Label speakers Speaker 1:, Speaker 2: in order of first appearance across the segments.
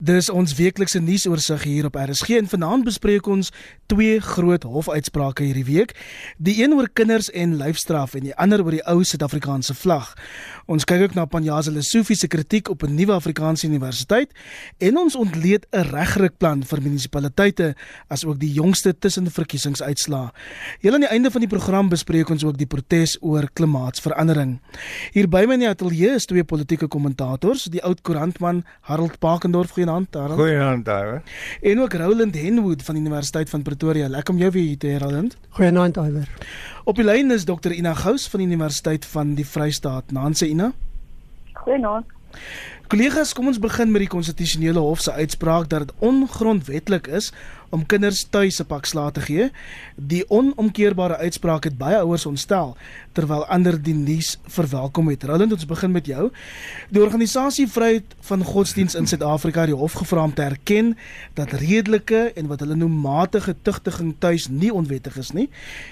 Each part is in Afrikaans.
Speaker 1: Dis ons weeklikse nuusoorsig hier op RSG en vanaand bespreek ons twee groot hofuitsprake hierdie week. Die een oor kinders en lyfstraf en die ander oor die ou Suid-Afrikaanse vlag. Ons kyk ook na Panyaza Lesofie se kritiek op 'n nuwe Afrikaanse universiteit en ons ontleed 'n regrykplan vir munisipaliteite asook die jongste tussenverkiesingsuitslae. Heel aan die einde van die program bespreek ons ook die protes oor klimaatsverandering. Hier by my in die ateljee is twee politieke kommentators, die oud koerantman Harold Pakendorf Goeienaand daar.
Speaker 2: Goeienaand daar.
Speaker 1: En ook Roland Henwood van die Universiteit van Pretoria. Lekker om jou weer hier te hê Roland.
Speaker 3: Goeienaand Iwer.
Speaker 1: Op die lyn is Dr Ina Gous van die Universiteit van die Vrystaat. Nanse Ina.
Speaker 4: Goeienaand.
Speaker 1: Kollegas, kom ons begin met die konstitusionele hof se uitspraak dat dit ongrondwettig is om kinders tuis 'n pak slaag te gee. Die onomkeerbare uitspraak het baie ouers ontstel terwyl ander die nuus verwelkom het. Roland, ons begin met jou. Die organisasie Vryheid van Godsdiens in Suid-Afrika het die hof gevra om te erken dat redelike en wat hulle noem matige tugtiging tuis nie onwettig is nie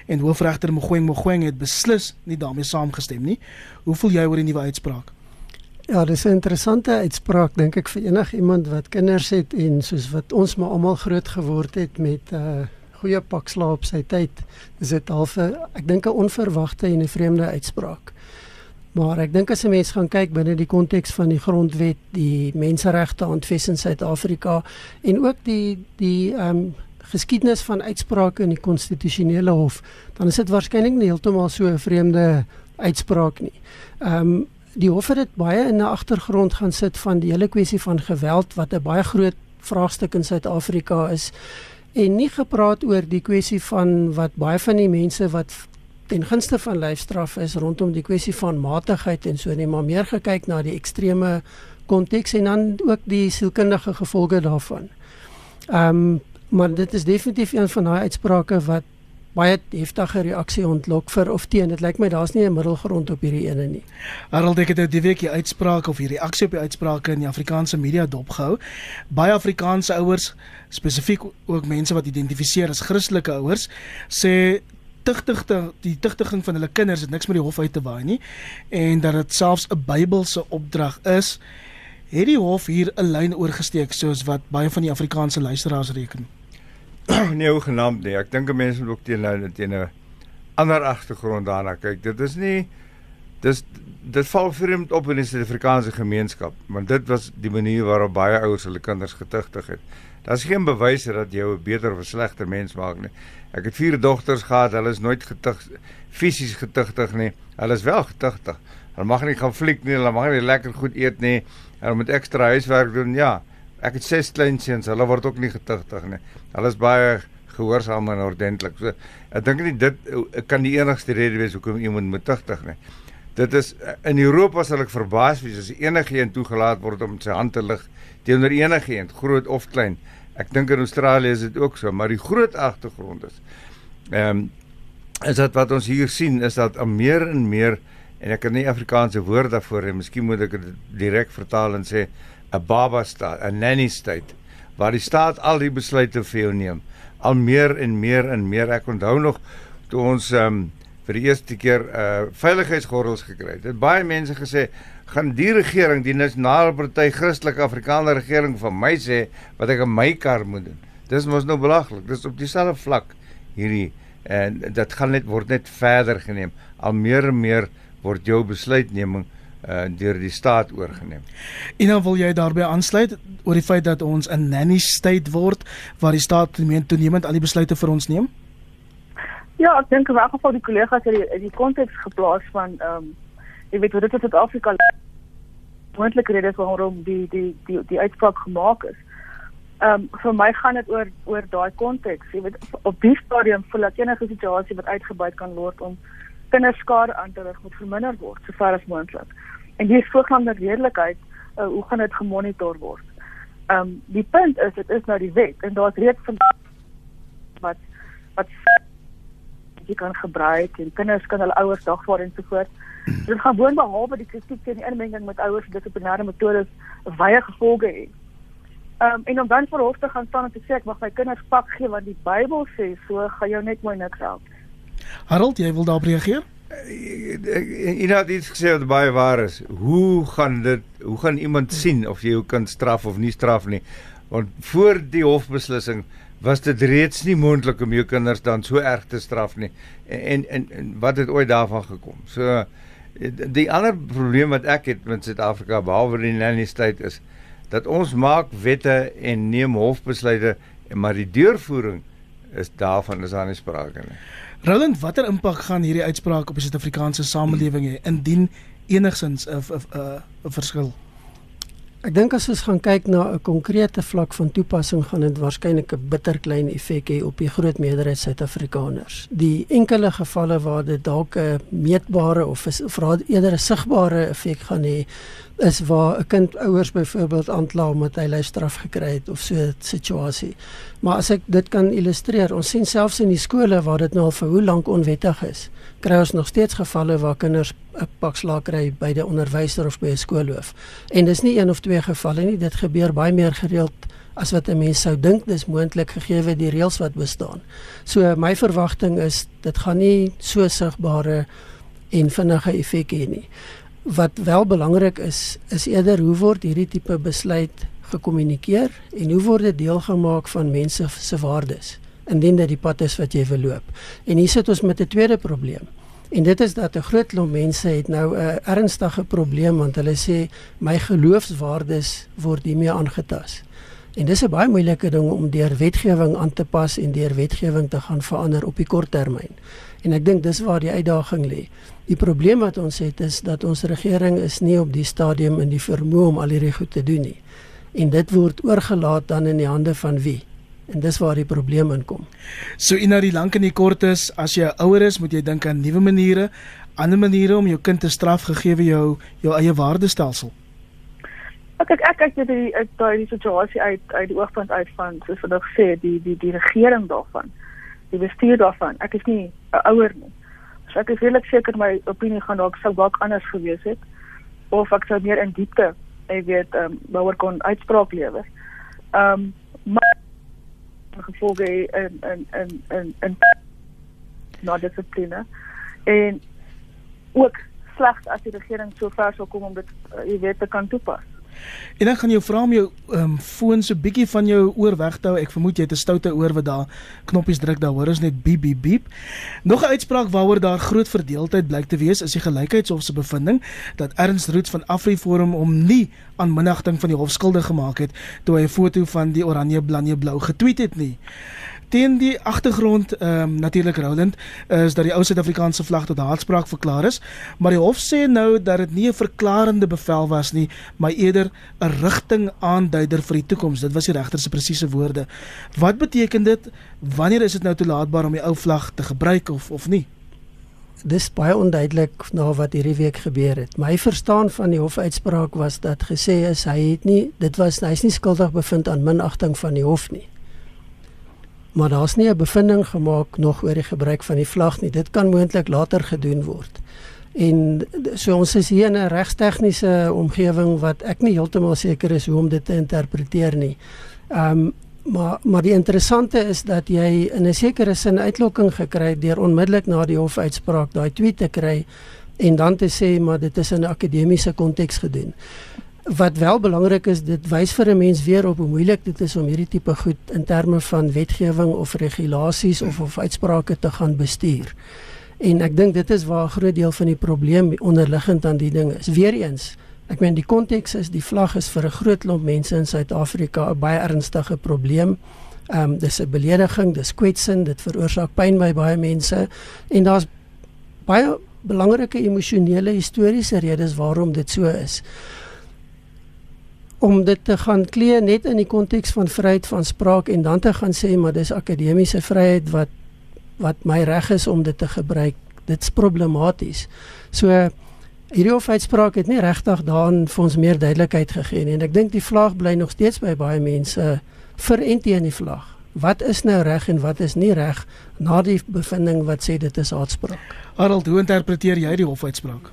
Speaker 1: en hoofregter Mogoeng Mogoeng het beslis nie daarmee saamgestem nie. Hoe voel jy oor die nuwe uitspraak?
Speaker 3: Ja, dis 'n interessante uitspraak dink ek vir enigiemand wat kinders het en soos wat ons maar almal groot geword het met 'n uh, goeie pak slaap sy tyd. Dis dit half 'n ek dink 'n onverwagte en 'n vreemde uitspraak. Maar ek dink as 'n mens gaan kyk binne die konteks van die grondwet, die menseregte handves in Suid-Afrika en ook die die ehm um, geskiedenis van uitsprake in die konstitusionele hof, dan is dit waarskynlik nie heeltemal so 'n vreemde uitspraak nie. Ehm um, die hof het dit baie in 'n agtergrond gaan sit van die hele kwessie van geweld wat 'n baie groot vraagstuk in Suid-Afrika is en nie gepraat oor die kwessie van wat baie van die mense wat ten gunste van lyfstraf is rondom die kwessie van matigheid en so net maar meer gekyk na die ekstreme konteks en dan ook die sielkundige gevolge daarvan. Ehm um, maar dit is definitief een van daai uitsprake wat baie heftige reaksie ontlok vir of teen. Dit lyk my daar's nie 'n middelgrond op hierdie ene nie.
Speaker 1: Harold ek het nou die week die uitspraak of die reaksie op die uitsprake in die Afrikaanse media dopgehou. Baie Afrikaanse ouers, spesifiek ook mense wat identifiseer as Christelike ouers, sê tigtigte die tigtiging van hulle kinders het niks met die hof uit te waai nie en dat dit selfs 'n Bybelse opdrag is. Het die hof hier 'n lyn oorgesteek soos wat baie van die Afrikaanse luisteraars reken?
Speaker 2: nee, hoe genaamd nie. Ek dink mense moet ook teen nou teen 'n ander agtergrond daarna kyk. Dit is nie dis dit val vreemd op in die Suid-Afrikaanse gemeenskap, want dit was die manier waarop baie ouers hulle kinders getuigtig het. Daar's geen bewyse dat jy 'n beter of 'n slegter mens maak nie. Ek het vier dogters gehad, hulle is nooit getuig fisies getuigtig nie. Hulle is wel getuigtig. Hulle mag nie gaan fliek nie, hulle mag nie lekker goed eet nie. Hulle moet ekstra huiswerk doen. Ja, ek het ses kleinseuns, hulle word ook nie getuigtig nie. Hulle is baie gehoorsaam en ordentlik. So ek dink nie dit kan die enigste rede wees hoekom iemand moet tuigtig nie. Dit is in Europa sal ek verbaas wees as enige een toegelaat word om sy hand te lig teenoor enige een, groot of klein. Ek dink in Australië is dit ook so, maar die groot agtergrond is ehm um, is dit wat ons hier sien is dat al meer en meer en ek kan nie Afrikaanse woord daarvoor hê, miskien moet ek dit direk vertaal en sê 'n baba staat, 'n nanny state waar die staat al die besluite vir jou neem. Al meer en meer en meer. Ek onthou nog toe ons ehm um, vir die eerste keer uh veiligheidsgordels gekry het. Het baie mense gesê gaan die regering, die nasionale party Christelike Afrikaner regering van my sê wat ek in my kar moet doen. Dis mos nou belaglik. Dis op dieselfde vlak hierdie en dit gaan net word net verder geneem. Al meer en meer word jou besluitneming uh deur die staat oorgeneem.
Speaker 1: En dan wil jy daarbey aansluit oor die feit dat ons 'n nanny state word waar die staat toenemend al die besluite vir ons neem?
Speaker 4: Ja, ek dink in elk geval die kollegas het die die konteks geplaas van ehm um, jy weet hoe dit in Suid-Afrika moontlike redes waarom die die die die uitspraak gemaak is. Ehm um, vir my gaan dit oor oor daai konteks. Jy weet op die stadium voel ek enige situasie wat uitgebuit kan word om kinderskade aan te rig moet verminder word sover as moontlik. En hier sogenaamde redelikheid, uh, hoe gaan dit gemonitor word? Ehm um, die punt is dit is nou die wet en daar's reeds van wat wat jy kan gebruik en kinders kan hulle ouers dagvaar en so voort. Dit gaan gewoon behalwe die kritiek teen die inmenging met ouers dissiplinêre metodes wye gevolge hê. Ehm um, en om dan vir hof te gaan staan en te sê ek mag my kinders pak gee want die Bybel sê so gaan jou net mooi niks help.
Speaker 1: Harold, jy wil daarop reageer?
Speaker 2: Iemand het gesê wat baie waar is. Hoe gaan dit hoe gaan iemand sien of jy jou kind straf of nie straf nie? Want voor die hofbeslissing was dit reeds nie moontlik om jou kinders dan so erg te straf nie. En en, en wat het ooit daarvan gekom? So die ander probleem wat ek het met Suid-Afrika behalwe die nanny state is dat ons maak wette en neem hofbesluite maar die deurvoering is daarvan is daar nie sprake nie.
Speaker 1: Roland, watter impak gaan hierdie uitspraak op die Suid-Afrikaanse samelewing hê indien enigsins 'n 'n 'n verskil?
Speaker 3: Ek dink as ons gaan kyk na 'n konkrete vlak van toepassing gaan dit waarskynlik 'n bitterklein effek hê op die groot meerderheid Suid-Afrikaners. Die enkele gevalle waar dit dalk 'n meetbare of of eerder 'n sigbare effek gaan hê, is waar 'n kind ouers byvoorbeeld aankla omdat hy lyfstraf gekry het of so 'n situasie. Maar as ek dit kan illustreer, ons sien selfs in die skole waar dit nou al vir hoe lank onwettig is, kry ons nog steeds gevalle waar kinders 'n pak slaag kry by die onderwyser of by 'n skoolhoof. En dis nie een of twee gevalle nie, dit gebeur baie meer gereeld as wat 'n mens sou dink dis moontlik gegee die reëls wat bestaan. So my verwagting is dit gaan nie so sigbare en vinnige effek hê nie wat wel belangrik is is eerder hoe word hierdie tipe besluit gekommunikeer en hoe word dit deel gemaak van mense se waardes indien dit die pad is wat jy wil loop. En hier sit ons met 'n tweede probleem. En dit is dat 'n groot klomp mense het nou 'n ernstige probleem want hulle sê my geloofswaardes word hiermee aangetast. En dis 'n baie moeilike ding om deur wetgewing aan te pas en deur wetgewing te gaan verander op die kort termyn. En ek dink dis waar die uitdaging lê. Die probleem wat ons het is dat ons regering is nie op die stadium in die vermoë om al hierdie goed te doen nie. En dit word oorgelaat dan in die hande van wie? En dis waar die probleem inkom.
Speaker 1: So in na die lank en die kort is, as jy ouer is, moet jy dink aan nuwe maniere, ander maniere om jou kind te straf gegee jou jou eie waardestelsel.
Speaker 4: Ek ek ek kyk dit uit daai situasie uit uit die oogpunt uit van soos wat ek sê, die die die regering daarvan die bestuur daarvan. Ek is nie 'n ouer nie. So ek is redelik seker my opinie gaan dalk sou dalk anders gewees het of ek sou meer in diepte, ek weet, ehm um, wouer kon uitspraak lewer. Ehm um, maar gevolge in in in in in na dissipline en ook slegs as die regering so ver sou kom om dit uh, jy weet te kan toepas.
Speaker 1: En ek gaan jou vra om jou ehm um, foon so bietjie van jou oor weg te hou. Ek vermoed jy het 'n stoute oor wat daar knoppies druk. Daar hoor ons net biep biep biep. Nog 'n uitspraak waaroor daar groot verdeeldheid blyk te wees is die gelykheidshof se bevinding dat Ernst Roots van AfriForum om nie aan minagting van die hof skuldig gemaak het toe hy 'n foto van die oranje blanje blou getweet het nie. Teen die agtergrond ehm um, natuurlik Roland is dat die ou Suid-Afrikaanse vlag tot haatspraak verklaar is, maar die hof sê nou dat dit nie 'n verklarende bevel was nie, maar eerder 'n rigting aanduider vir die toekoms. Dit was die regter se presiese woorde. Wat beteken dit? Wanneer is dit nou toelaatbaar om die ou vlag te gebruik of of nie?
Speaker 3: Dis baie onduidelik na wat hierdie week gebeur het. My verstaan van die hofuitspraak was dat gesê is hy het nie dit was hy's nie skuldig bevind aan minagting van die hof nie maar daar's nie 'n bevinding gemaak nog oor die gebruik van die vlag nie. Dit kan moontlik later gedoen word. En so ons is hier in 'n regstegniese omgewing wat ek nie heeltemal seker is hoe om dit te interpreteer nie. Ehm um, maar maar die interessante is dat jy in 'n sekere sin uitlokking gekry het deur onmiddellik na die hofuitspraak daai tweet te kry en dan te sê maar dit is in 'n akademiese konteks gedoen wat wel belangrik is, dit wys vir 'n mens weer op hoe moeilik dit is om hierdie tipe goed in terme van wetgewing of regulasies of of uitsprake te gaan bestuur. En ek dink dit is waar 'n groot deel van die probleem onderliggend aan die ding is. Weereens, ek meen die konteks is die vlag is vir 'n groot klomp mense in Suid-Afrika 'n baie ernstige probleem. Ehm um, dis 'n belediging, dis kwetsend, dit veroorsaak pyn by baie mense en daar's baie belangrike emosionele historiese redes waarom dit so is om dit te gaan klee net in die konteks van vryheid van spraak en dan te gaan sê maar dis akademiese vryheid wat wat my reg is om dit te gebruik. Dit's problematies. So hierdie hofuitspraak het nie regtig daan vir ons meer duidelikheid gegee nie. En ek dink die vlag bly nog steeds by baie mense vir en teen die vlag wat is nou reg en wat is nie reg na die bevinding wat sê dit is haatspraak?
Speaker 1: Harold hoe interpreteer jy die hofuitspraak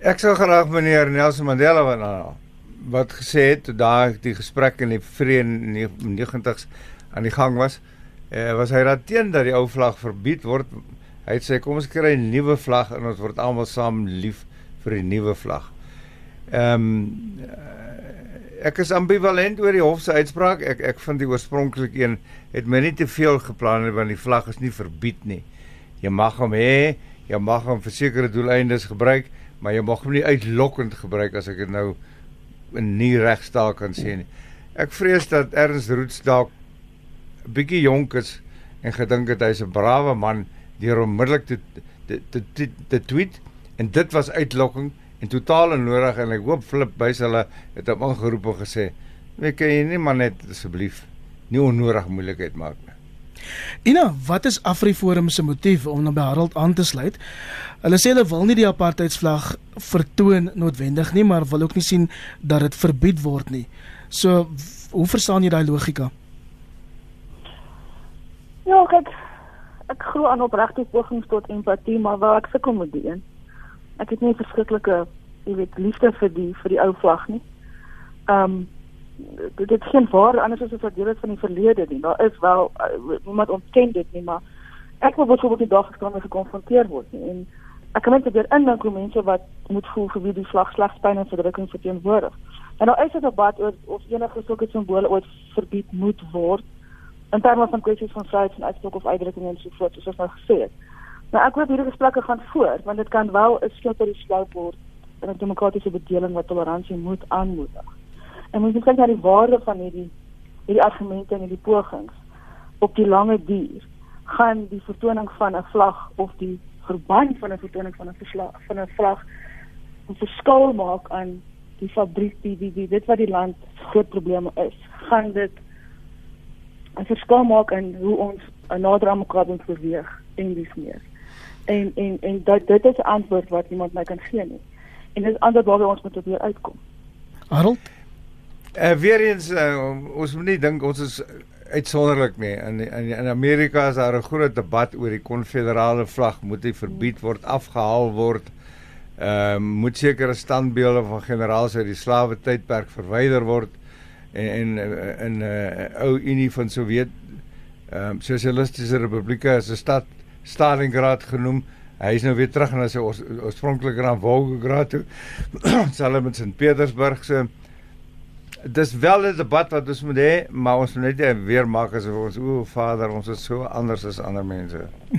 Speaker 2: Ek sou graag meneer Nelson Mandela wil aanhaal wat gesê het toe daai die gesprek in die vrede 90s aan die gang was, eh, was hy raad teen dat die ou vlag verbied word. Hy het sê kom ons kry 'n nuwe vlag en ons word almal saam lief vir die nuwe vlag. Ehm um, ek is ambivalent oor die hof se uitspraak. Ek ek vind die oorspronklike een het my nie te veel geplan nie want die vlag is nie verbied nie. Jy mag hom hê, jy mag hom vir sekere doeleindes gebruik, maar jy mag hom nie uitlokkend gebruik as ek dit nou nie regstaak kan sê nie. Ek vrees dat Ernst Roots dalk 'n bietjie jonk is en gedink het hy's 'n brawe man deur onmiddellik te te te, te tweet en dit was uitlokking en totaal onnodig en ek hoop Flip bys hulle het hom aangeroep en gesê weet kan jy nie maar net asseblief nie onnodig moeilikheid maak nie
Speaker 1: Ina, wat is Afriforum se motief om by Harold aan te sluit? Hulle sê hulle wil nie die apartheidsvlag vertoon noodwendig nie, maar wil ook nie sien dat dit verbied word nie. So, hoe verstaan jy daai logika?
Speaker 4: Ja, kyk, ek glo aan opregte pogings tot empatie, maar waar ek sukkel met die een. Ek het nie verskriklike, jy weet, liefde vir die vir die ou vlag nie. Ehm um, dit is geen waar anders as wat deel is van die verlede nie. Daar is wel uh, niemand ontken dit nie, maar ek wil byvoorbeeld die dag gestaan met gekonfronteer word nie. En ek kan net weer indink hoe mense wat moet voel vir wie die vlag slegs pyn en verdrukking verteenwoordig. En nou is dit 'n debat oor of enige sulke simbole ooit verbied moet word in terme van kwessies van vryheid en uitspraak of uitdrukking en so voort soos ons nou gesê het. Nou ek hoop hierdie gesprekke gaan voort want dit kan wel 'n skilter die sloop word in 'n demokratiese bedeling wat toleransie moet aanmoedig. En mens moet kyk na die waarde van hierdie hierdie argumente en hierdie pogings op die lange duur gaan die vertoning van 'n vlag of die verband van 'n vertoning van 'n verslag van 'n vlag 'n verskil maak aan die fabriek die die, die dit wat die land groot probleme is. Gaan dit 'n verskil maak in hoe ons nader aan mekaar moet beweeg en dis meer. En en en dat dit is 'n antwoord wat iemand my kan gee nie. En dis antwoord waar ons moet weer uitkom.
Speaker 1: Harold
Speaker 2: Uh, weer eens uh, ons moet nie dink ons is uitsonderlik nie. In in in Amerika is daar 'n groot debat oor die konfederale vlag moet hy verbied word, afgehaal word. Ehm uh, moet sekere standbeelde van generaals uit die slawe tydperk verwyder word en en in 'n uh, ou Unie van Sowjet ehm um, Sosialistiese Republieke is 'n stad Stalingrad genoem. Hy is nou weer terug na sy oorspronklike naam Volgograd toe. Selfs met Sint Petersburg se Dis wel 'n debat wat ons moet hê, maar ons moet net weer maak asof ons o, Vader, ons is so anders as ander mense.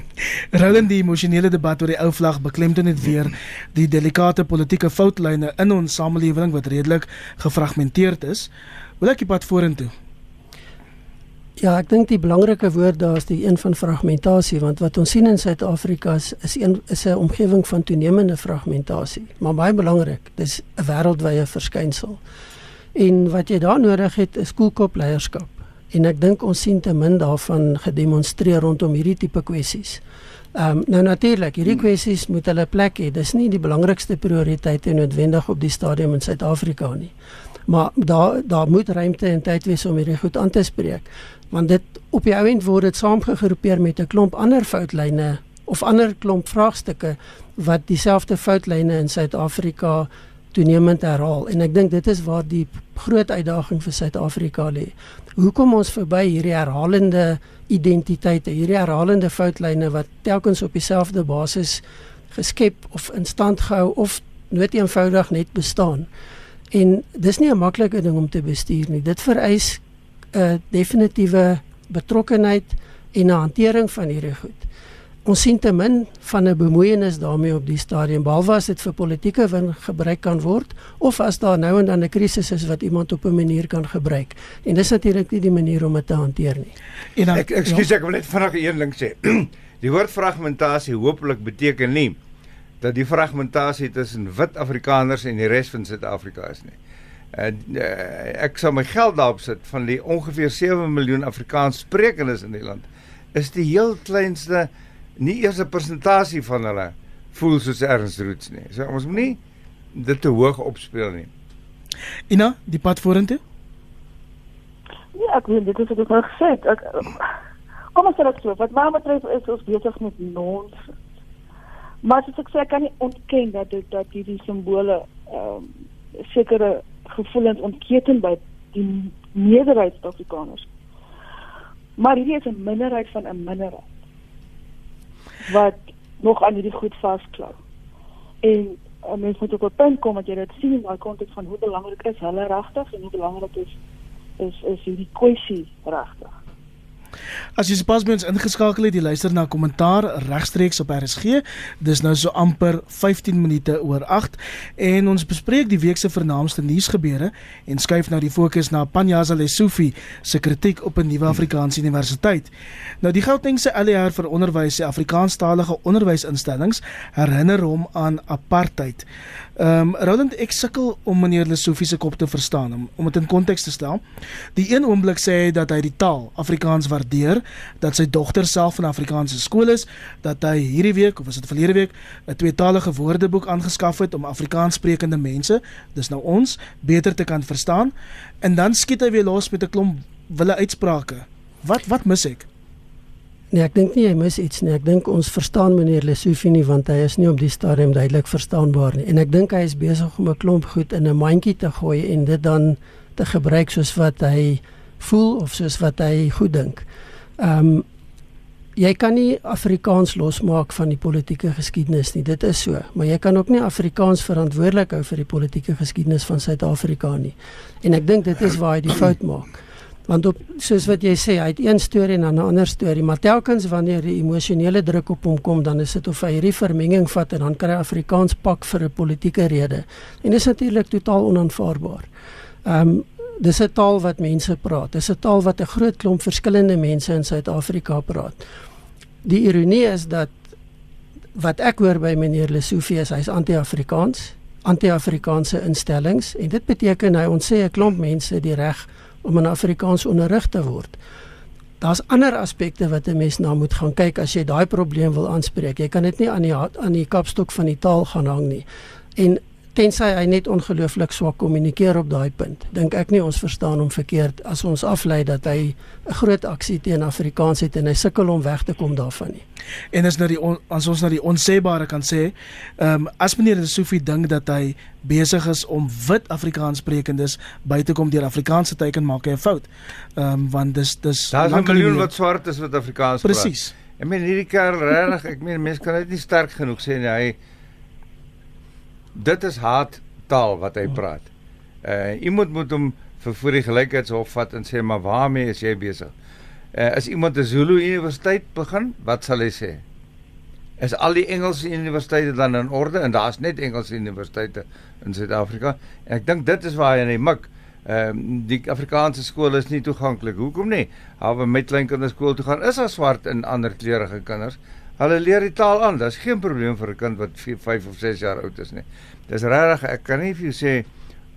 Speaker 1: Roland die emosionele debat oor die ou vlag beklemtoon net weer die delikate politieke foutlyne in ons samelewing wat redelik gefragmenteerd is. Wil ek die pad vorentoe?
Speaker 3: Ja, ek dink die belangrike woord daar is die een van fragmentasie want wat ons sien in Suid-Afrika is is een is 'n omgewing van toenemende fragmentasie, maar baie belangrik, dis 'n wêreldwye verskynsel. En wat jy daar nodig het is koelkop leierskap. En ek dink ons sien te min daarvan gedemonstreer rondom hierdie tipe kwessies. Ehm um, nou natuurlik, hierdie kwessies moet hulle plek hê. Dis nie die belangrikste prioriteite noodwendig op die stadium in Suid-Afrika nie maar daar daar moet ruimte en tyd wees om hierdie goed aan te spreek want dit op die ouend word dit saamgegroepeer met 'n klomp ander foutlyne of ander klomp vraagstukke wat dieselfde foutlyne in Suid-Afrika toenemend herhaal en ek dink dit is waar die groot uitdaging vir Suid-Afrika lê. Hoekom ons verby hierdie herhalende identiteite, hierdie herhalende foutlyne wat telkens op dieselfde basis geskep of in stand gehou of nooit eenvoudig net bestaan. En dis nie 'n maklike ding om te bestuur nie. Dit vereis 'n definitiewe betrokkenheid en 'n hantering van hierdie goed. Ons sien te min van 'n bemoeienis daarmee op die stadium behalwe as dit vir politieke win gebruik kan word of as daar nou en dan 'n krisis is wat iemand op 'n manier kan gebruik. En dis natuurlik nie die manier om dit te hanteer nie.
Speaker 2: En dan, ek ekskuus ja. ek wil net vinnig een ding sê. die woord fragmentasie hopelik beteken nie dat die fragmentasie tussen wit Afrikaners en die res van Suid-Afrika is nie. En uh, ek sal my geld daarop sit van die ongeveer 7 miljoen Afrikaans sprekendes in die land is die heel kleinste nie eers 'n persentasie van hulle voel soos Ernst Roots nie. So ons moet nie dit te hoog opspeel nie.
Speaker 1: Ina, die pad vorentoe?
Speaker 4: Ja, ek weet dit is wat ek nou gesê het. Ek kom ons sê dit so, wat my betref is ons besig met nonsens. Maar as ek sê ek kan nie ontken dat dit dat hierdie simbole ehm um, sekere gevoelens ontketen by die meerderheid van Afrikaners. Maar hierdie is 'n minderheid van 'n minderheid wat nog aan hierdie goed vasklou. En uh, mens moet op 'n punt kom dat jy dit sien in daai konteks van hoe belangrik is hulle regtig en hoe belangrik is is is hierdie kwessie regtig.
Speaker 1: As jy pas by ons ingeskakel het, jy luister na kommentaar regstreeks op RSG. Dis nou so amper 15 minute oor 8 en ons bespreek die week se vernaamste nuusgebeure en skuif nou die fokus na Panyaza Lesufi se kritiek op 'n nuwe Afrikaanse universiteit. Nou die Gautengse ALR vir onderwys se Afrikaanstalige onderwysinstellings herinner hom aan apartheid. Ehm um, Roland ek sukkel om meneer Lesofie se kop te verstaan om om dit in konteks te stel. Die een oomblik sê hy dat hy die taal Afrikaans waardeer, dat sy dogter self van Afrikaanse skool is, dat hy hierdie week of was dit verlede week 'n tweetalige woordeboek aangeskaf het om Afrikaanssprekende mense, dis nou ons, beter te kan verstaan. En dan skiet hy weer los met 'n klomp wille uitsprake. Wat wat mis ek?
Speaker 3: Nee, ek dink nie hy mis iets nie. Ek dink ons verstaan meneer Lesofie nie want hy is nie op die stadium duidelik verstaanbaar nie. En ek dink hy is besig om 'n klomp goed in 'n mandjie te gooi en dit dan te gebruik soos wat hy voel of soos wat hy goed dink. Ehm um, jy kan nie Afrikaans losmaak van die politieke geskiedenis nie. Dit is so, maar jy kan ook nie Afrikaans verantwoordelik hou vir die politieke geskiedenis van Suid-Afrika nie. En ek dink dit is waar hy die fout maak want op soos wat jy sê, hy het een storie en dan 'n ander storie, maar telkens wanneer die emosionele druk op hom kom, dan is dit of hy hierdie vermenging vat en dan kry Afrikaans pak vir 'n politieke rede. En dit is natuurlik totaal onaanvaarbaar. Ehm um, dis 'n taal wat mense praat. Dis 'n taal wat 'n groot klomp verskillende mense in Suid-Afrika praat. Die ironie is dat wat ek hoor by meneer Lesofie is hy's anti-Afrikaans, anti-Afrikaanse instellings en dit beteken hy ons sê 'n klomp mense die reg om in Afrikaans onderrig te word. Daar's ander aspekte wat 'n mens na moet gaan kyk as jy daai probleem wil aanspreek. Jy kan dit nie aan die aan die kapstok van die taal gaan hang nie. En tensy hy net ongelooflik swak kommunikeer op daai punt. Dink ek nie ons verstaan hom verkeerd as ons aflei dat hy 'n groot aksie teen Afrikaans het en hy sukkel om weg te kom daarvan nie.
Speaker 1: En as nou die on, as ons na die onsêbare kan sê, ehm um, as meneer Sofie dink dat hy besig is om wit Afrikaanssprekendes by te kom deur Afrikaanse teken maak hy 'n fout. Ehm um, want dis dis
Speaker 2: Daar's 'n miljoen wat swart is wat Afrikaans
Speaker 1: praat. Presies.
Speaker 2: Ek meen hierdie kerel regtig, ek meen mense kan dit nie sterk genoeg sê nie. Hy dit is haat taal wat hy praat. Uh iemand moet hom vir voor die gelykheidshof vat en sê maar waarmee is jy besig? Uh as iemand 'n Zulu universiteit begin, wat sal hy sê? Is al die Engelse universiteite dan in orde en daar's net Engelse universiteite in Suid-Afrika? Ek dink dit is waar hy in die mik. Ehm uh, die Afrikaanse skole is nie toeganklik. Hoekom nie? Hawe met klein kinders skool toe gaan is daar swart en ander kleurige kinders. Hulle leer die taal aan. Daar's geen probleem vir 'n kind wat 4, 5 of 6 jaar oud is nie. Dis regtig, ek kan nie vir jou sê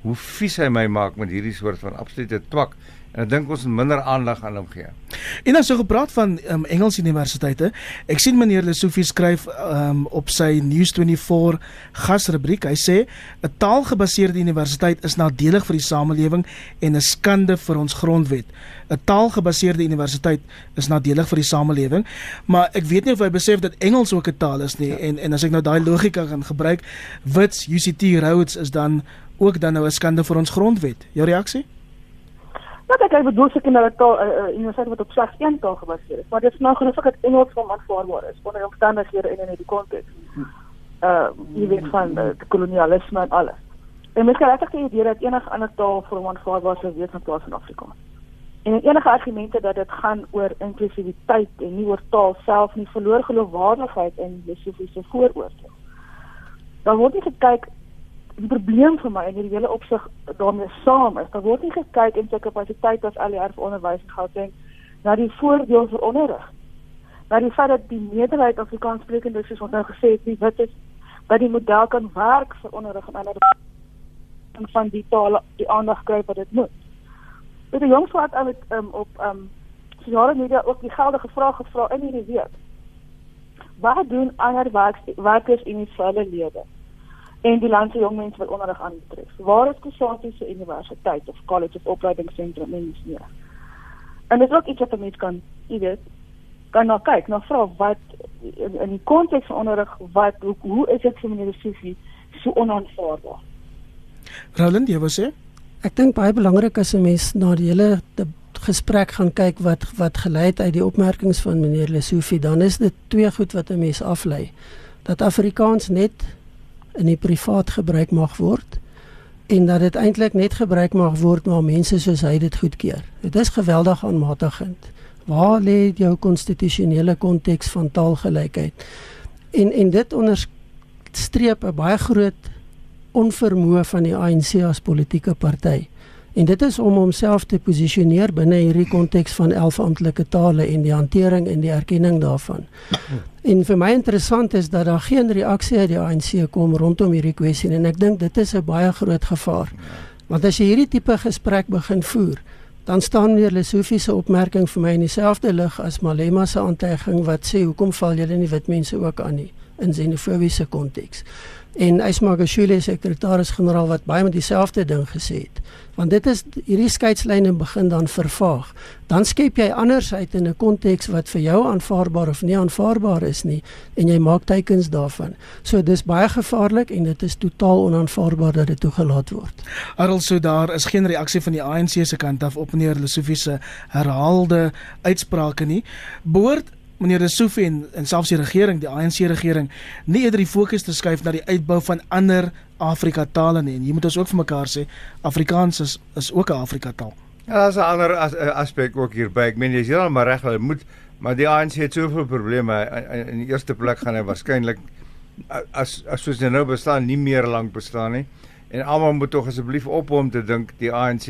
Speaker 2: hoe vies hy my maak met hierdie soort van absolute twak en ek dink ons moet minder aandag aan hom gee.
Speaker 1: En dan so gepraat van um, Engels universiteite. Ek sien meneer Lesofie skryf um, op sy News24 gasrubriek. Hy sê 'n taalgebaseerde universiteit is nadelig vir die samelewing en 'n skande vir ons grondwet. 'n Taalgebaseerde universiteit is nadelig vir die samelewing, maar ek weet nie of hy besef dat Engels ook 'n taal is nie ja. en en as ek nou daai logika kan gebruik, Wits UCT Rhodes is dan ook dan nou 'n skande vir ons grondwet. Jou reaksie?
Speaker 4: Wat ek bedoel se kinders taal 'n uh, uh, universiteit wat op slegs een taal gebaseer is, maar dit is nou genoeg dat Engels van aanvaarbaar is onder omstandighede en in die konteks. Uh jy weet van uh, die kolonialisme en alles. En mens kan regtig die idee dat enige ander taal vir hom aanvaarbaar sou wees in plaas van Afrikaans. En enige argumente dat dit gaan oor inklusiwiteit en nie oor taal self nie verloor geloofwaardigheid in filosofiese vooroordeel. Dan word nie gekyk die probleem vir my in hierdie hele opsig daarmee saam is, daar word nie gekyk in sy kapasiteit as vir onderwys en Gauteng na die voordeel vir onderrig. Na die feit dat die meerderheid Afrikaanssprekendes soos ons nou gesê het, nie wit is dat die model kan werk vir onderrig en ander en van die taal die aandag kry wat dit moet. Dit die jongs wat aan het um, op ehm um, sosiale media ook die geldige vraag gevra in hierdie week. Wat doen ander werkers in die vele lede? En die land se jong mense wat onderrig aanbetref. Waar is Kusati se universiteit of college of opleidingsentrum in die En dit is ook iets wat mense kan, jy weet, kan nou kyk, nou vra wat in, in die konteks van onderrig wat hoe, hoe is dit vir meneer Susie so onaanvaarbaar?
Speaker 1: Roland, jy wou sê?
Speaker 3: Ek dink baie belangrik is 'n mens na die hele gesprek gaan kyk wat wat gelei het uit die opmerkings van meneer Lesofie, dan is dit twee goed wat 'n mens aflei. Dat Afrikaans net in die privaat gebruik mag word en dat dit eintlik net gebruik mag word waar mense soos hy dit goedkeur. Dit is geweldig aanmatigend. Waar lê jou konstitusionele konteks van taalgelykheid? En en dit onderstreep 'n baie groot onvermoë van die ANC as politieke party. En dit is om homself te posisioneer binne hierdie konteks van 11 amptelike tale en die hantering en die erkenning daarvan. En vir my interessant is dat daar geen reaksie uit die ANC kom rondom hierdie kwessie en ek dink dit is 'n baie groot gevaar. Want as jy hierdie tipe gesprek begin voer, dan staan weer Lesofie se opmerking vir my in dieselfde lig as Malema se aantuiging wat sê hoekom val julle nie wit mense ook aan nie in xenofobiese konteks en Ysmagashule sekretaris-generaal wat baie met dieselfde ding gesê het. Want dit is hierdie skeidslyne begin dan vervaag. Dan skep jy anders uit in 'n konteks wat vir jou aanvaarbaar of nie aanvaarbaar is nie en jy maak teikens daarvan. So dis baie gevaarlik en dit is totaal onaanvaarbaar dat dit toegelaat word.
Speaker 1: Arul so daar is geen reaksie van die ANC se kant af op meneer Lesofie se herhaalde uitsprake nie. Behoort meneer Lesofie en, en selfs die regering, die ANC regering, nie eerder die fokus te skuif na die uitbou van ander Afrika tale nie. En jy moet ons ook vir mekaar sê Afrikaans is is ook 'n Afrika taal.
Speaker 2: Ja, daar's 'n ander as, aspek ook hierby. Ek meen jy is heeltemal reg, hulle moet maar die ANC het soveel probleme. In, die eerste plek gaan hy waarskynlik as as soos hy nou bestaan nie meer lank bestaan nie. En almal moet tog asseblief op hom te dink die ANC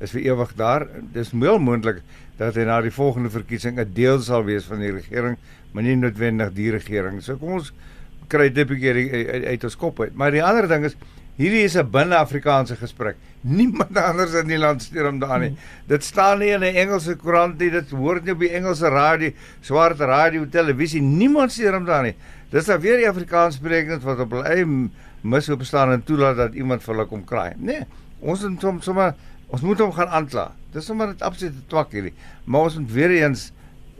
Speaker 2: is vir ewig daar. Dis heel moontlik dat hy na die volgende verkiesing 'n deel sal wees van die regering, maar nie noodwendig die regering. So kom ons kry dit 'n bietjie uit, uit ons kop uit. Maar die ander ding is hierdie is 'n binne-Afrikaanse gesprek. Niemand anders in die land steur hom daarin. Hmm. Dit staan nie in 'n Engelse koerant nie, dit hoor nie op die Engelse radio, swart radio, televisie. Niemand steur hom daarin. Dis dan weer die Afrikaanssprekers wat op hulle eie mis op staan en toelaat dat iemand vir hulle kom kraai. Nee, ons moet hom sommer ons moet hom gaan aankla. Dis sommer net absolute twak hierdie. Maar ons moet weer eens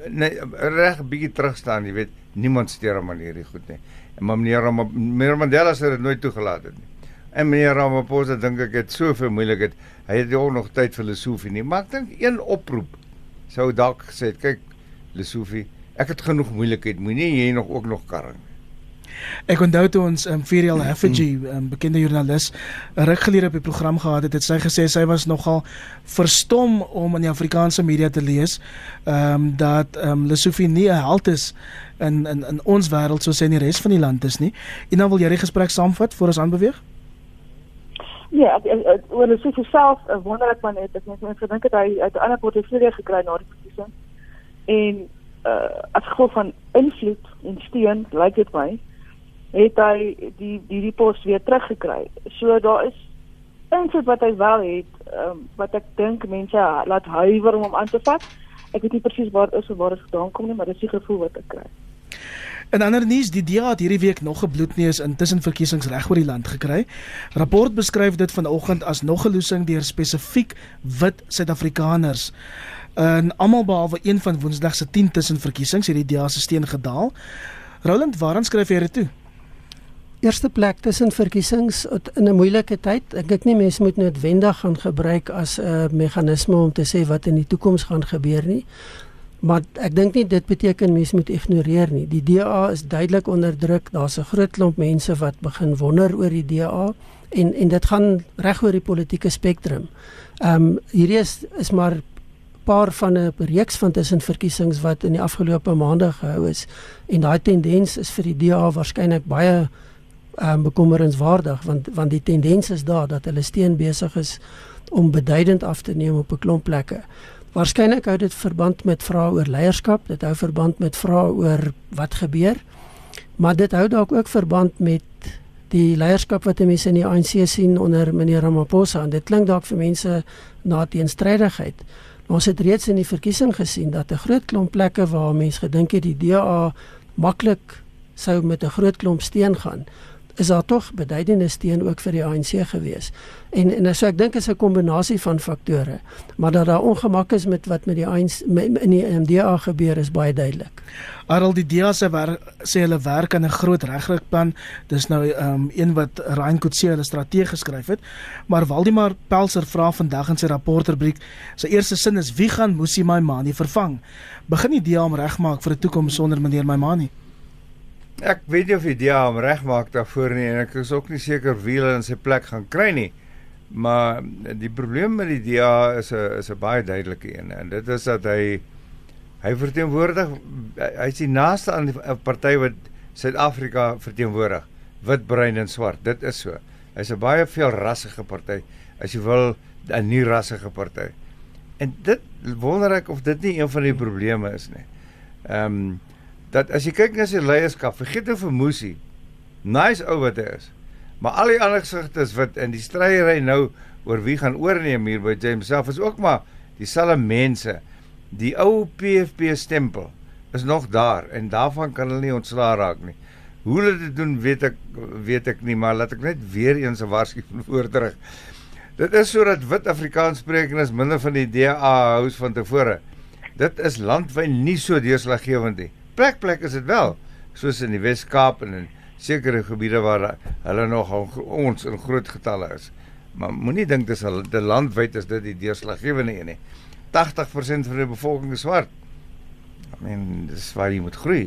Speaker 2: nee, reg 'n bietjie terug staan, jy weet, niemand steur hom aan hierdie goed nie. En meneer meneer Mandela sê dit nooit toegelaat het nie. En meneer Ramaphosa dink ek het soveel moeilikheid. Hy het ook nog tyd vir Lesofie nie, maar ek dink een oproep sou dalk gesê het, kyk Lesofie, ek het genoeg moeilikheid, moenie jy nog ook nog karring nie.
Speaker 1: Ek onthou toe ons um, Ferial Hafiji, 'n um, bekende joernalis, 'n ruk gelede op die program gehad het, het sy gesê sy was nogal verstom om in die Afrikaanse media te lees, ehm um, dat ehm um, Lesofie nie 'n held is in in in ons wêreld soos hy in die res van die land is nie. En dan wil jy die gesprek saamvat voor ons aanbeweeg?
Speaker 4: Ja, oor Lesofie self, uh, wonder ek maar net, ek net gedink het hy uit 'n ander portefeulje gekry na die verkiesing. En uh as gevolg van invloed en steun, lyk dit my, het hy die die die pos weer teruggekry. So daar is invloed wat hy wel het, um, wat ek dink mense laat huiwer om hom aan te vat. Ek weet nie presies waar is of waar dit vandaan kom nie, maar dit is die gevoel wat ek kry.
Speaker 1: En ander nuus, die DA het hierdie week nog 'n bloedneus intussen verkiesings reg oor die land gekry. Rapport beskryf dit vanoggend as nog 'n losing deur spesifiek wit Suid-Afrikaners. En almal behalwe een van Woensdag se 10 tussen verkiesings het die DA se steun gedaal. Roland, waaraan skryf jy dit toe?
Speaker 3: Eerste plek tussen verkiesings in 'n moeilike tyd. Ek dink nie mense moet noodwendig gaan gebruik as 'n meganisme om te sê wat in die toekoms gaan gebeur nie. Maar ek dink nie dit beteken mense moet ignoreer nie. Die DA is duidelik onder druk. Daar's 'n groot klomp mense wat begin wonder oor die DA en en dit gaan reg oor die politieke spektrum. Ehm um, hierdie is is maar paar van 'n reeks van tussenverkiesings wat in die afgelope maande gehou is en daai tendens is vir die DA waarskynlik baie um, bekommerenswaardig want want die tendens is daar dat hulle steen besig is om beduidend af te neem op 'n klomp plekke. Waarskynlik hou dit verband met vrae oor leierskap, dit hou verband met vrae oor wat gebeur. Maar dit hou dalk ook verband met die leierskap wat mense in die ANC sien onder meneer Ramaphosa en dit klink dalk vir mense na teenstrydigheid. Ons het reeds in die verkiesing gesien dat 'n groot klomp plekke waar mense gedink het die DA maklik sou met 'n groot klomp steen gaan, is daar tog beduidende steun ook vir die ANC gewees. En en so ek dink is 'n kombinasie van faktore, maar dat daar ongemak is met wat met die ANC met, in die MDA gebeur is baie duidelik.
Speaker 1: Aral die DA se sê hulle werk aan 'n groot regryplan. Dis nou um, een wat Ryan Kutse hulle strategie geskryf het. Maar Waldemar Pelser vra vandag in sy rapportrubriek, sy eerste sin is wie gaan Musi Maimani vervang? Begin die DA om regmaak vir 'n toekoms sonder meneer Maimani?
Speaker 2: Ek weet nie of die DA hom regmaak daarvoor nie en ek is ook nie seker wie hulle in sy plek gaan kry nie. Maar die probleem met die DA is 'n is 'n baie duidelike een en dit is dat hy hy verteenwoordig hy's die naaste aan 'n party wat Suid-Afrika verteenwoordig, wit, bruin en swart. Dit is so. Hy's 'n baie veel rassige party. As jy wil 'n nie rassige party. En dit wonder ek of dit nie een van die probleme is nie. Ehm um, dat as jy kyk na sy leierskap, vergeet nou vir Musi. Nice ou wat hy is. Maar al die ander gesigte is wit en die stryery nou oor wie gaan oorneem hier by James self is ook maar dieselfde mense. Die ou PFP stempel is nog daar en daarvan kan hulle nie ontslaa raak nie. Hoe hulle dit doen, weet ek weet ek nie, maar laat ek net weer eens 'n waarskuwing voortdruk. Dit is sodat wit Afrikaanssprekendes minder van die DA hou van tevore. Dit is landwyd nie so deurslaggewend nie plek plek is dit wel soos in die Wes-Kaap en in sekere gebiede waar hulle nog ons in groot getalle is. Maar moenie dink dis al die landwyd is dit die deurslaggewende een nie. 80% van die bevolking is swart. I mean, dis waar jy moet groei.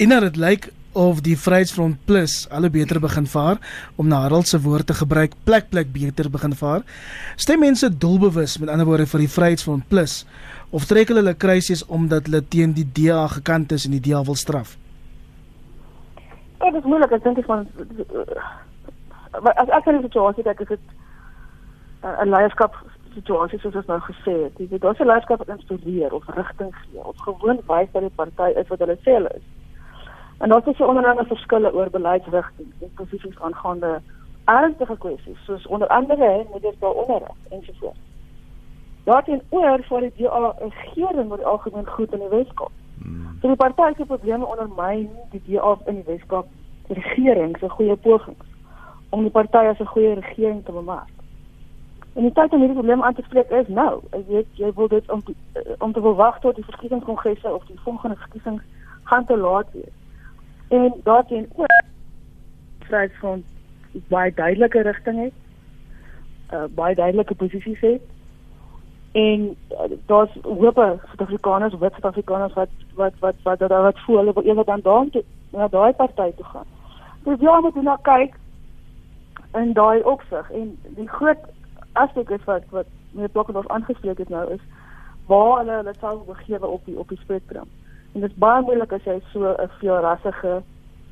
Speaker 1: Nou dit lyk of die Vryheidsfront Plus alle beter begin vaar om na Harold se woorde te gebruik plek plek beter begin vaar. Stem mense doelbewus met ander woorde vir die Vryheidsfront Plus of trek hulle hulle kruisies omdat hulle teen die DA gekant is en die DA wil straf?
Speaker 4: Ja, dit is moeilik, ek dink dit van as ek 'n situasie dat dit 'n leierskap situasie soos ons nou gesê het, weet daar's 'n leierskap wat inspireer of rigting gee of gewoon wys dat die party is wat hulle sê hulle is. En daar is 'n onderlinge verskille oor beleidsrigting en posisies aangaande ernstige kwessies soos onder andere met dit daaronder en so voort. Daarteen oor vir die DA regering wat algemeen goed in die Weskaap. Hmm. So die party se probleme ondermyn die DA in die Weskaap regering se goeie pogings om die party as 'n goeie regering te bemark. En die tyd om hierdie probleem aan te spreek is nou. Ek weet jy wil dit om om te verwag tot die verkiesingskongresse of die volgende verkiesings gaan te laat wees en daarteen ook vryheid van baie duidelike rigting het. Uh baie duidelike posisies het. En uh, daar's hoop Suid-Afrikaners, wit Suid-Afrikaners wat wat wat wat wat, wat voel hulle wil eendag dan daar toe na daai party toe gaan. Dus ja, moet nou kyk in daai opsig en die groot aspek is wat wat meneer Blokkenhof aangespreek het nou is waar hulle hulle sou begewe op die op die spektrum. En dit is baie moeilik as jy so 'n veelrassige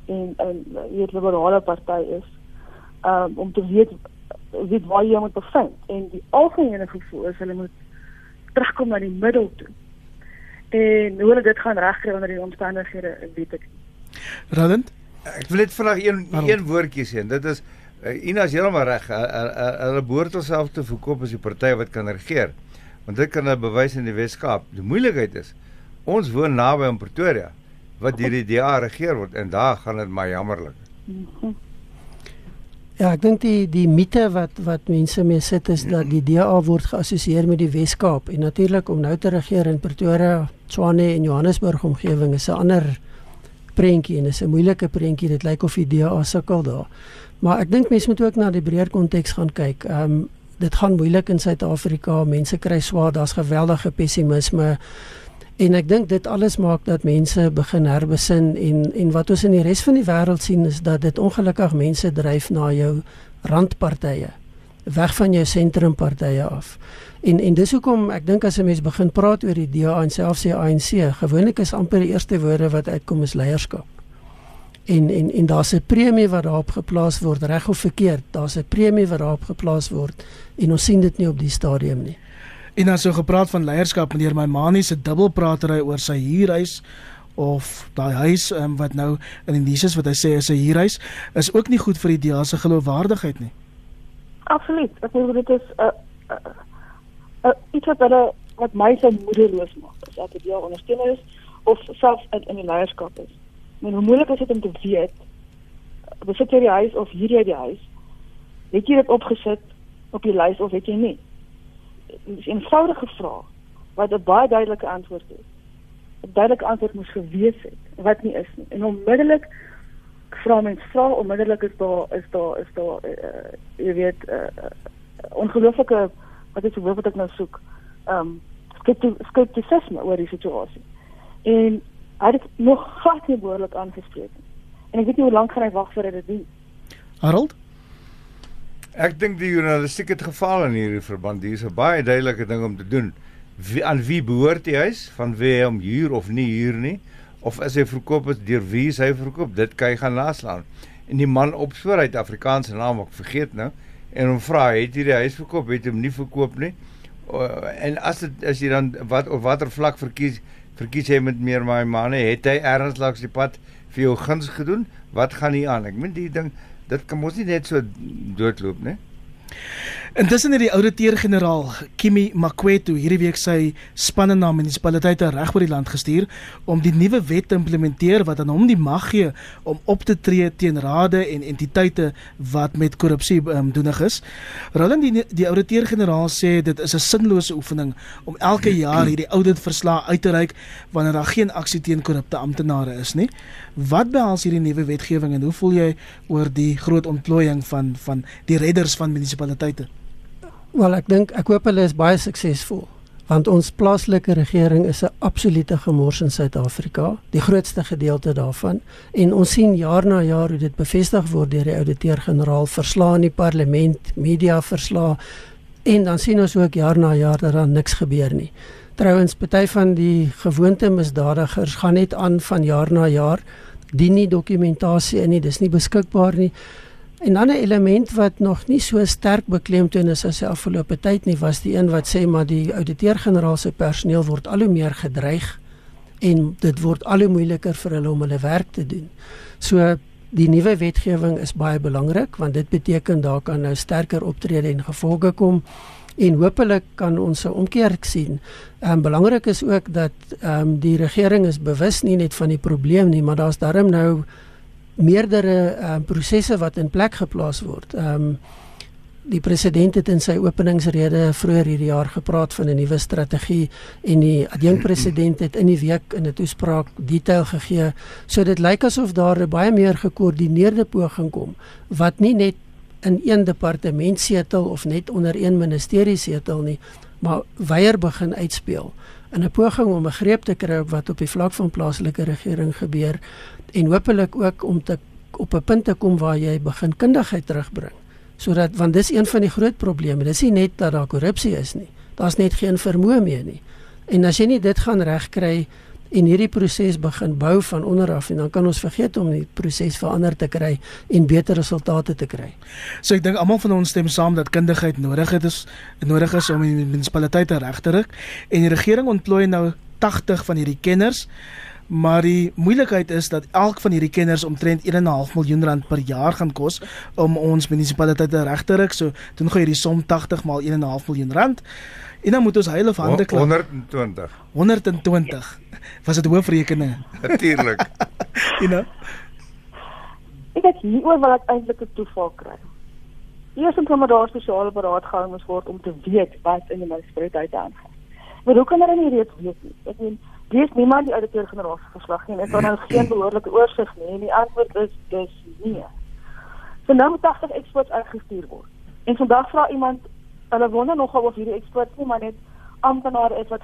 Speaker 4: en 'n hier liberale party is. Um om te weet weet waar jy moet bevind en die algemene gevoel is hulle moet terugkom na die middel toe. En hoe hulle dit gaan regkry onder die omstandighede, weet ek nie.
Speaker 2: Roland, ek wil net vinnig een Waarom? een woordjie sê en dit is uh, Ina is heeltemal reg. Hulle behoort homself te verkoop as die party wat kan regeer. Want dit kan hulle bewys in die Wes-Kaap. Die moeilikheid is ons woon naby aan Pretoria wat deur die DA regeer word en daar gaan dit maar jammerlik.
Speaker 3: Ja, ek dink die die mite wat wat mense mee sit is dat die DA word geassosieer met die Wes-Kaap en natuurlik om nou te regeer in Pretoria, Tshwane en Johannesburg omgewing is 'n ander prentjie en is 'n moeilike prentjie. Dit lyk of die DA sukkel daar. Maar ek dink mense moet ook na die breër konteks gaan kyk. Ehm um, dit gaan moeilik in Suid-Afrika. Mense kry swaar, daar's geweldige pessimisme. En ek dink dit alles maak dat mense begin herbesin en en wat ons in die res van die wêreld sien is dat dit ongelukkig mense dryf na jou randpartye weg van jou sentrumpartye af. En en dis hoekom ek dink as 'n mens begin praat oor die DA en selfs die ANC, gewoonlik is amper die eerste woorde wat uitkom is leierskap. En en en daar's 'n premie wat daarop geplaas word, reg of verkeerd, daar's 'n premie wat daarop geplaas word en ons sien dit nie op die stadium nie.
Speaker 1: En dan so gepraat van leierskap meneer my Manie se dubbelpratery oor sy huurhuis of daai huis um, wat nou in die nuus is wat hy sê is 'n huurhuis is ook nie goed vir die DEA se geloofwaardigheid nie.
Speaker 4: Absoluut. Ek dink dit is 'n uh, uh, uh, iets wat hulle wat my se moederloos maak. As ek die ondersteuner is of self in, in die leierskap is. Maar hoe moeilik is dit om te weet besit jy die huis of huur jy die huis? Het jy dit opgesit op die lys of het jy nie? 'n eenvoudige vraag wat 'n baie duidelike antwoord het. 'n Duidelike antwoord moes gewees het wat nie is nie. En onmiddellik vra mens vra onmiddellik is daar is daar is daar uh, jy weet 'n uh, uh, ongelooflike wat die woord wat ek nou soek? Ehm um, skeptisisme oor die situasie. En hy het nog glad nie behoorlik aangespreek nie. En ek weet nie hoe lank gaan hy wag hy dit doen.
Speaker 1: Harold?
Speaker 2: Ek dink die journalistiek het gefaal in hierdie verband. Hier is 'n baie duidelike ding om te doen. Wie aan wie behoort die huis? Van wie hom huur of nie huur nie? Of is hy verkoop is deur wie hy verkoop? Dit kan jy gaan naslaan. En die man opspoor uit Afrikaanse naam ek vergeet nou en hom vra, het jy die huis verkoop? Het hom nie verkoop nie? En as dit as jy dan wat of watter vlak verkies verkies jy met meer my manne? Het hy ergens langs die pad vir jou guns gedoen? Wat gaan hier aan? Ek meen die ding dit kan mos nie net so doodloop nie.
Speaker 1: Intussen het die ouditeur-generaal Kimi Makwetu hierdie week sy spanne na munisipaliteite reg oor die land gestuur om die nuwe wet te implementeer wat aan hom die mag gee om op te tree teen rade en entiteite wat met korrupsie um, doenig is. Roland die die ouditeur-generaal sê dit is 'n sinlose oefening om elke jaar hierdie auditverslag uit te reik wanneer daar geen aksie teen korrupte amptenare is nie. Wat behels hierdie nuwe wetgewing en hoe voel jy oor die groot ontplooiing van van die redders van munisipaliteite?
Speaker 3: Wel, ek dink ek hoop hulle is baie suksesvol want ons plaaslike regering is 'n absolute gemors in Suid-Afrika, die grootste gedeelte daarvan en ons sien jaar na jaar hoe dit bevestig word deur die ouditeur-generaal verslae in die parlement, media verslae en dan sien ons ook jaar na jaar dat daar niks gebeur nie. Trouwens, party van die gewoonte misdadigers gaan net aan van jaar na jaar, dien nie dokumentasie in nie, dis nie beskikbaar nie. En dan 'n element wat nog nie so sterk beklemtoon is as die afgelope tyd nie, was die een wat sê maar die ouditeur-generaal se personeel word al hoe meer gedreig en dit word al hoe moeiliker vir hulle om hulle werk te doen. So die nuwe wetgewing is baie belangrik want dit beteken daar kan nou sterker optrede en gevolge kom en hopelik kan ons 'n omkeer sien. Ehm belangrik is ook dat ehm um, die regering is bewus nie net van die probleem nie, maar daar's darm nou meerdere uh, prosesse wat in plek geplaas word. Ehm um, die president het in sy openingsrede vroeër hierdie jaar gepraat van 'n nuwe strategie en die adjunkpresident het in die week in 'n toespraak detail gegee. So dit lyk asof daar 'n baie meer gekoördineerde poging kom wat nie net in een departement setel of net onder een ministerie setel nie, maar weier begin uitspeel in 'n poging om 'n greep te kry op wat op die vlak van plaaslike regering gebeur en hopelik ook om te op 'n punt te kom waar jy begin kundigheid terugbring. Sodat want dis een van die groot probleme. Dis nie net dat daar korrupsie is nie. Daar's net geen vermoë meer nie. En as jy nie dit gaan regkry en hierdie proses begin bou van onder af en dan kan ons vergeet om die proses verander te kry en beter resultate te kry.
Speaker 1: So ek dink almal van ons stem saam dat kundigheid nodig het is nodig is om die munisipaliteite reg te ruk. En die regering ontplooi nou 80 van hierdie kenners maar die moeilikheid is dat elk van hierdie kenners omtrent 1.5 miljoen rand per jaar gaan kos om ons munisipaliteite reg te ruk. So doen gou hierdie som 80 maal 1.5 miljoen rand. En dan moet ons hulle van hande klap.
Speaker 2: 120.
Speaker 1: 120. Was dit hoofrekeninge?
Speaker 2: Natuurlik.
Speaker 1: you know.
Speaker 4: Ek het hier oor wat ek eintlik 'n toeval kry. Eers moet maar daar spesiale beraad gehou word om te weet wat in die munisipaliteit aangaan. Maar hoe kan hulle nie reeds weet nie? Ek meen Dis niemand die ouditeur-generaal se verslag nie. Dit is nou geen behoorlike oorsig nie en die antwoord is dis nee. So nou moet 80 experts uitgestuur word. En vandag vra iemand, hulle wonder nogal of hierdie experts nie maar net amptenare is wat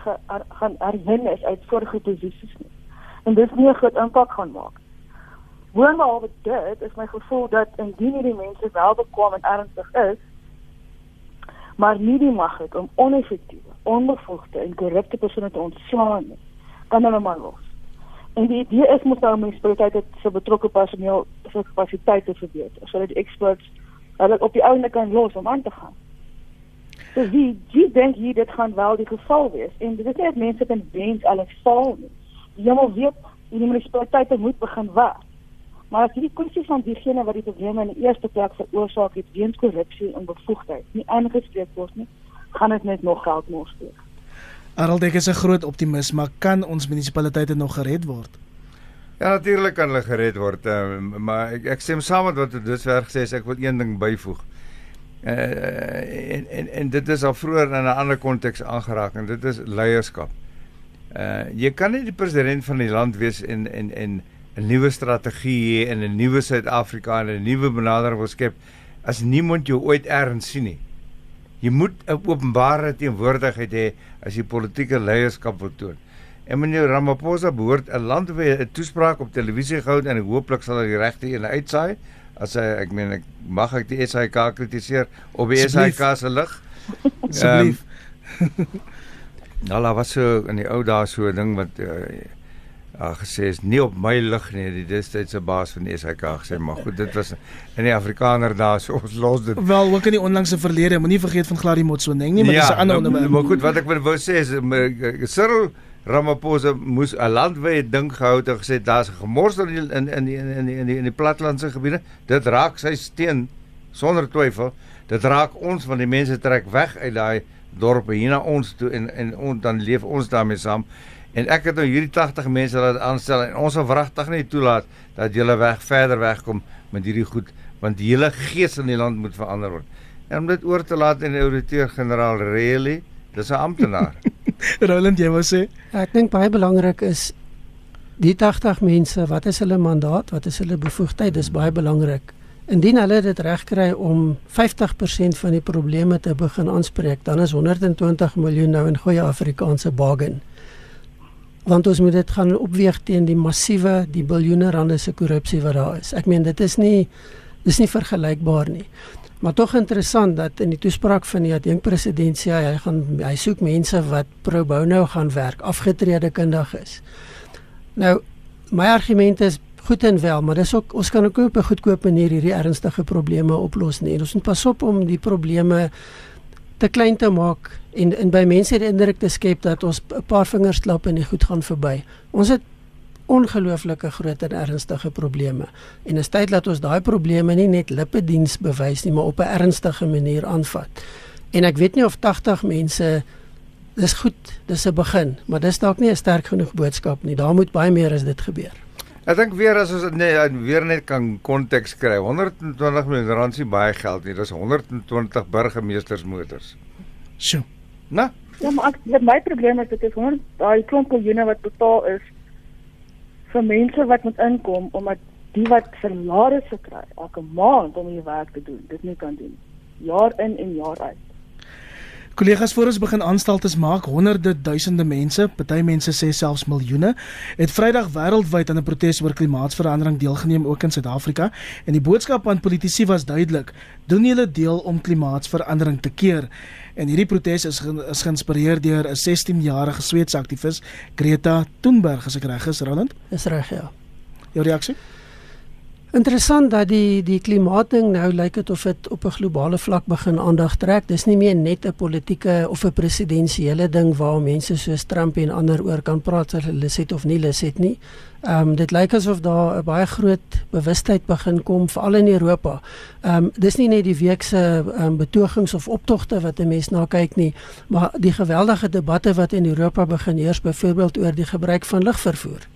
Speaker 4: gaan herwin is uit vorige posisies nie. En dis nie 'n groot impak gaan maak. Woonbehalwe dit is my gevoel dat indien hierdie mense wel bekwam en ernstig is, maar nie die mag het om oneffektiewe, onbevoegde en korrupte persone te ontslaan nie kan hulle maar los. En die idee is moet nou mens probeer dit se betrokke personeel se kapasiteite verbeter sodat die experts hulle op die ouene kan los om aan te gaan. So wie wie dink hier dit gaan wel die geval wees en dit is nie dat mense kan wens alles val. Jy moet weet die munisipaliteite moet begin werk. Maar as hierdie kwessie van diegene wat die probleme in die eerste plek veroorsaak het weens korrupsie en bevoegdheid nie aangespreek word nie, gaan dit net nog geld mors
Speaker 1: Harold ek is 'n groot optimis, maar kan ons munisipaliteite nog gered word?
Speaker 2: Ja natuurlik kan hulle gered word, uh, maar ek ek stem saam met wat dit dusver gesê is, ek wil een ding byvoeg. Uh, en en en dit is al vroeër in 'n ander konteks aangeraak en dit is leierskap. Uh jy kan nie die president van die land wees en en en 'n nuwe strategie hê en 'n nuwe Suid-Afrika en 'n nuwe benadering wil skep as niemand jou ooit erns sien nie. Jy moet 'n openbare teenwoordigheid hê as jy politieke leierskap wil toon. En meneer Ramaphosa behoort 'n landwyse toespraak op televisie gehou en hooplik sal hy die regte een uitsaai as hy ek meen ek mag ek die SAK kritiseer op die SAK se lig.
Speaker 1: Asseblief.
Speaker 2: Um, nou la was so in die ou dae so 'n ding wat uh, uh, gesê is nie op my lig nie die destydse baas van die SAK gesê maar goed dit was in die Afrikaner daar so ons los dit
Speaker 1: Wel, ook in die onlangse verlede, moenie vergeet van Gladys Motsoeneng nie, maar ja, dis 'n ander
Speaker 2: nou,
Speaker 1: onderwerp.
Speaker 2: Maar goed, wat ek wou sê is uh, Cyril Ramaphosa moes 'n landwyse ding gehou het en gesê daar's gemors in die, in in die, in die, in die, in die plattelandse gebiede. Dit raak sy steen sonder twyfel. Dit raak ons want die mense trek weg uit daai dorpe hier na ons toe en en on, dan leef ons daarmee saam. En ek het nou hierdie 80 mense laat aanstel en ons sal wragtig nie toelaat dat julle weg verder wegkom met hierdie goed want die hele gees in die land moet verander word. En om dit oor te laat aan die ouditeur-generaal Reilly, dis 'n amptenaar.
Speaker 1: Roland, jy wou sê?
Speaker 3: Ek dink baie belangrik is die 80 mense, wat is hulle mandaat, wat is hulle bevoegdheid, dis baie belangrik. Indien hulle dit regkry om 50% van die probleme te begin aanspreek, dan is 120 miljoen nou in goeie Afrikaanse bargain. Want ons moet dit gaan opweeg teen die massiewe, die biljoene rande se korrupsie wat daar is. Ek meen dit is nie dis nie vergelykbaar nie. Maar tog interessant dat in die toespraak van die adjunkpresident sê hy, hy gaan hy soek mense wat pro bono gaan werk, afgetrede kundiges. Nou my argument is goed en wel, maar dis ook ons kan ook op 'n goedkoop manier hierdie ernstige probleme oplos nie. En ons moet pas op om die probleme te klein te maak en en by mense die indruk te skep dat ons 'n paar vingers klap en dit goed gaan verby. Ons het ongelooflike groot en ernstige probleme. En is tyd dat ons daai probleme nie net lippediens bewys nie, maar op 'n ernstige manier aanvat. En ek weet nie of 80 mense dis goed, dis 'n begin, maar dis dalk nie 'n sterk genoeg boodskap nie. Daar moet baie meer as dit gebeur.
Speaker 2: Ek dink weer as ons net weer net kan konteks kry. 120 miljoen rand is baie geld nie. Dis 120 burgemeestersmotors.
Speaker 1: Sjoe.
Speaker 2: Nou,
Speaker 4: Ja, maar ek, my probleem is dit is 100 daai klomp miljoene wat betaal is vir mense wat moet inkom omdat die wat salarisse kry elke maand om hierdie werk te doen, dit nie kan doen jaar in en jaar uit.
Speaker 1: Kollegas voor ons begin aanstaltes maak, honderde duisende mense, party mense sê selfs miljoene, het Vrydag wêreldwyd aan 'n protes oor klimaatsverandering deelgeneem ook in Suid-Afrika en die boodskap aan politici was duidelik: doen julle deel om klimaatsverandering te keer. En hierdie protes is is geïnspireer deur 'n 16-jarige Sweedse aktivis, Greta Thunberg, as ek reg is, Roland.
Speaker 3: Dis reg ja.
Speaker 1: Jou reaksie?
Speaker 3: Interessant dat die die klimaatding nou lyk dit of dit op 'n globale vlak begin aandag trek. Dis nie meer net 'n politieke of 'n presidensiële ding waar mense soos Trump en ander oor kan praat of hulle sit of nie hulle sit nie. Ehm um, dit lyk asof daar 'n baie groot bewustheid begin kom veral in Europa. Ehm um, dis nie net die week se um, betogings of optogte wat 'n mens na kyk nie, maar die geweldige debatte wat in Europa begin heers byvoorbeeld oor die gebruik van lugvervoer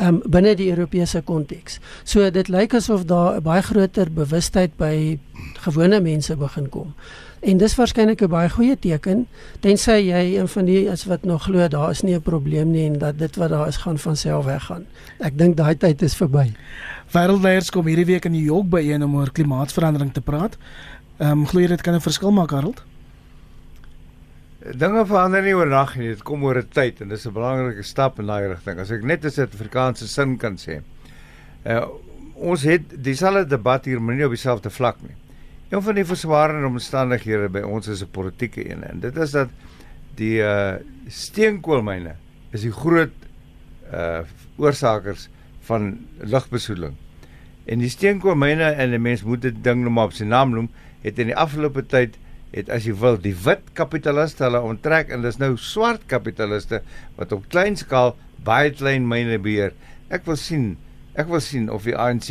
Speaker 3: um, binne die Europese konteks. So dit lyk asof daar 'n baie groter bewustheid by gewone mense begin kom. En dis waarskynlik 'n baie goeie teken tensy jy een van die is wat nog glo daar is nie 'n probleem nie en dat dit wat daar is gaan van self weggaan. Ek dink daai tyd is verby.
Speaker 1: Wêreldleiers kom hierdie week in New York byeen om oor klimaatsverandering te praat. Ehm um, glo jy dit kan 'n verskil maak, Harold?
Speaker 2: Dinge verander nie oornag nie. Dit kom oor 'n tyd en dis 'n belangrike stap in daai rigting. As ek net 'n Suid-Afrikaanse sin kan sê. Uh ons het dieselfde debat hier, maar nie op dieselfde vlak nie. Een van die verswaarende omstandighede by ons is 'n politieke een en dit is dat die uh steenkoolmyne is die groot uh oorsakers van lugbesoedeling. En die steenkoolmyne en 'n mens moet dit ding nou maar op sy naam noem, het in die afgelope tyd het as jy wil die wit kapitaliste hulle onttrek en dis nou swart kapitaliste wat op klein skaal baie klein myne beheer. Ek wil sien, ek wil sien of die ANC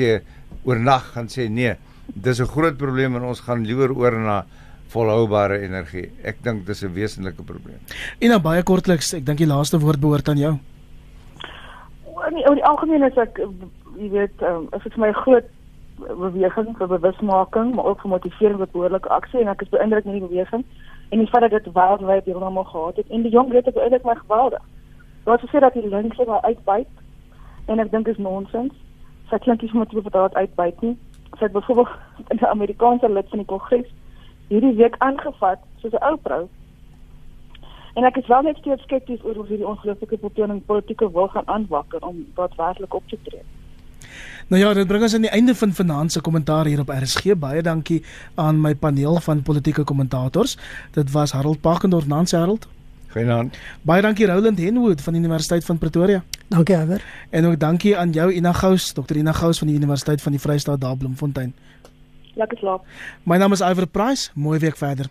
Speaker 2: oornag gaan sê nee, dis 'n groot probleem en ons gaan liewer oor na volhoubare energie. Ek dink dis 'n wesenlike probleem.
Speaker 1: En dan baie kortliks, ek dink die laaste woord behoort aan jou.
Speaker 4: nee, oor die algemeen is ek jy weet, um, is dit vir my 'n groot beweging vir bewusmaking, maar ook vir motivering tot behoorlike aksie en ek is beïndruk met die beweging en die feit dat dit wêreldwyd heeltemal gehad het en die jong ek eintlik my geweldig. Wat sê dat die linkse wel uitbuit en ek dink is nonsens. Sy klink nie sommer wat daar uitbuit nie. Sy het byvoorbeeld in 'n Amerikaanse lid van die Kongres hierdie week aangevat soos 'n ou vrou. En ek is wel net steeds skepties oor of hierdie ongelooflike betoning politieke wil gaan aanwakker om daadwerklik op te tree.
Speaker 1: Nou ja, dit bring ons aan die einde van vanaand se kommentaar hier op RSG. Baie dankie aan my paneel van politieke kommentators. Dit was Harold Pakendorf, Nancy Harold.
Speaker 2: Goeienaand.
Speaker 1: Baie dankie Roland Henwood van die Universiteit van Pretoria.
Speaker 3: Dankie Ewer.
Speaker 1: En ook dankie aan jou Ina Gous, Dr Ina Gous van die Universiteit van die Vrystaat daar Bloemfontein.
Speaker 4: Lekker slaap.
Speaker 1: My naam is Iver Price. Mooi week verder.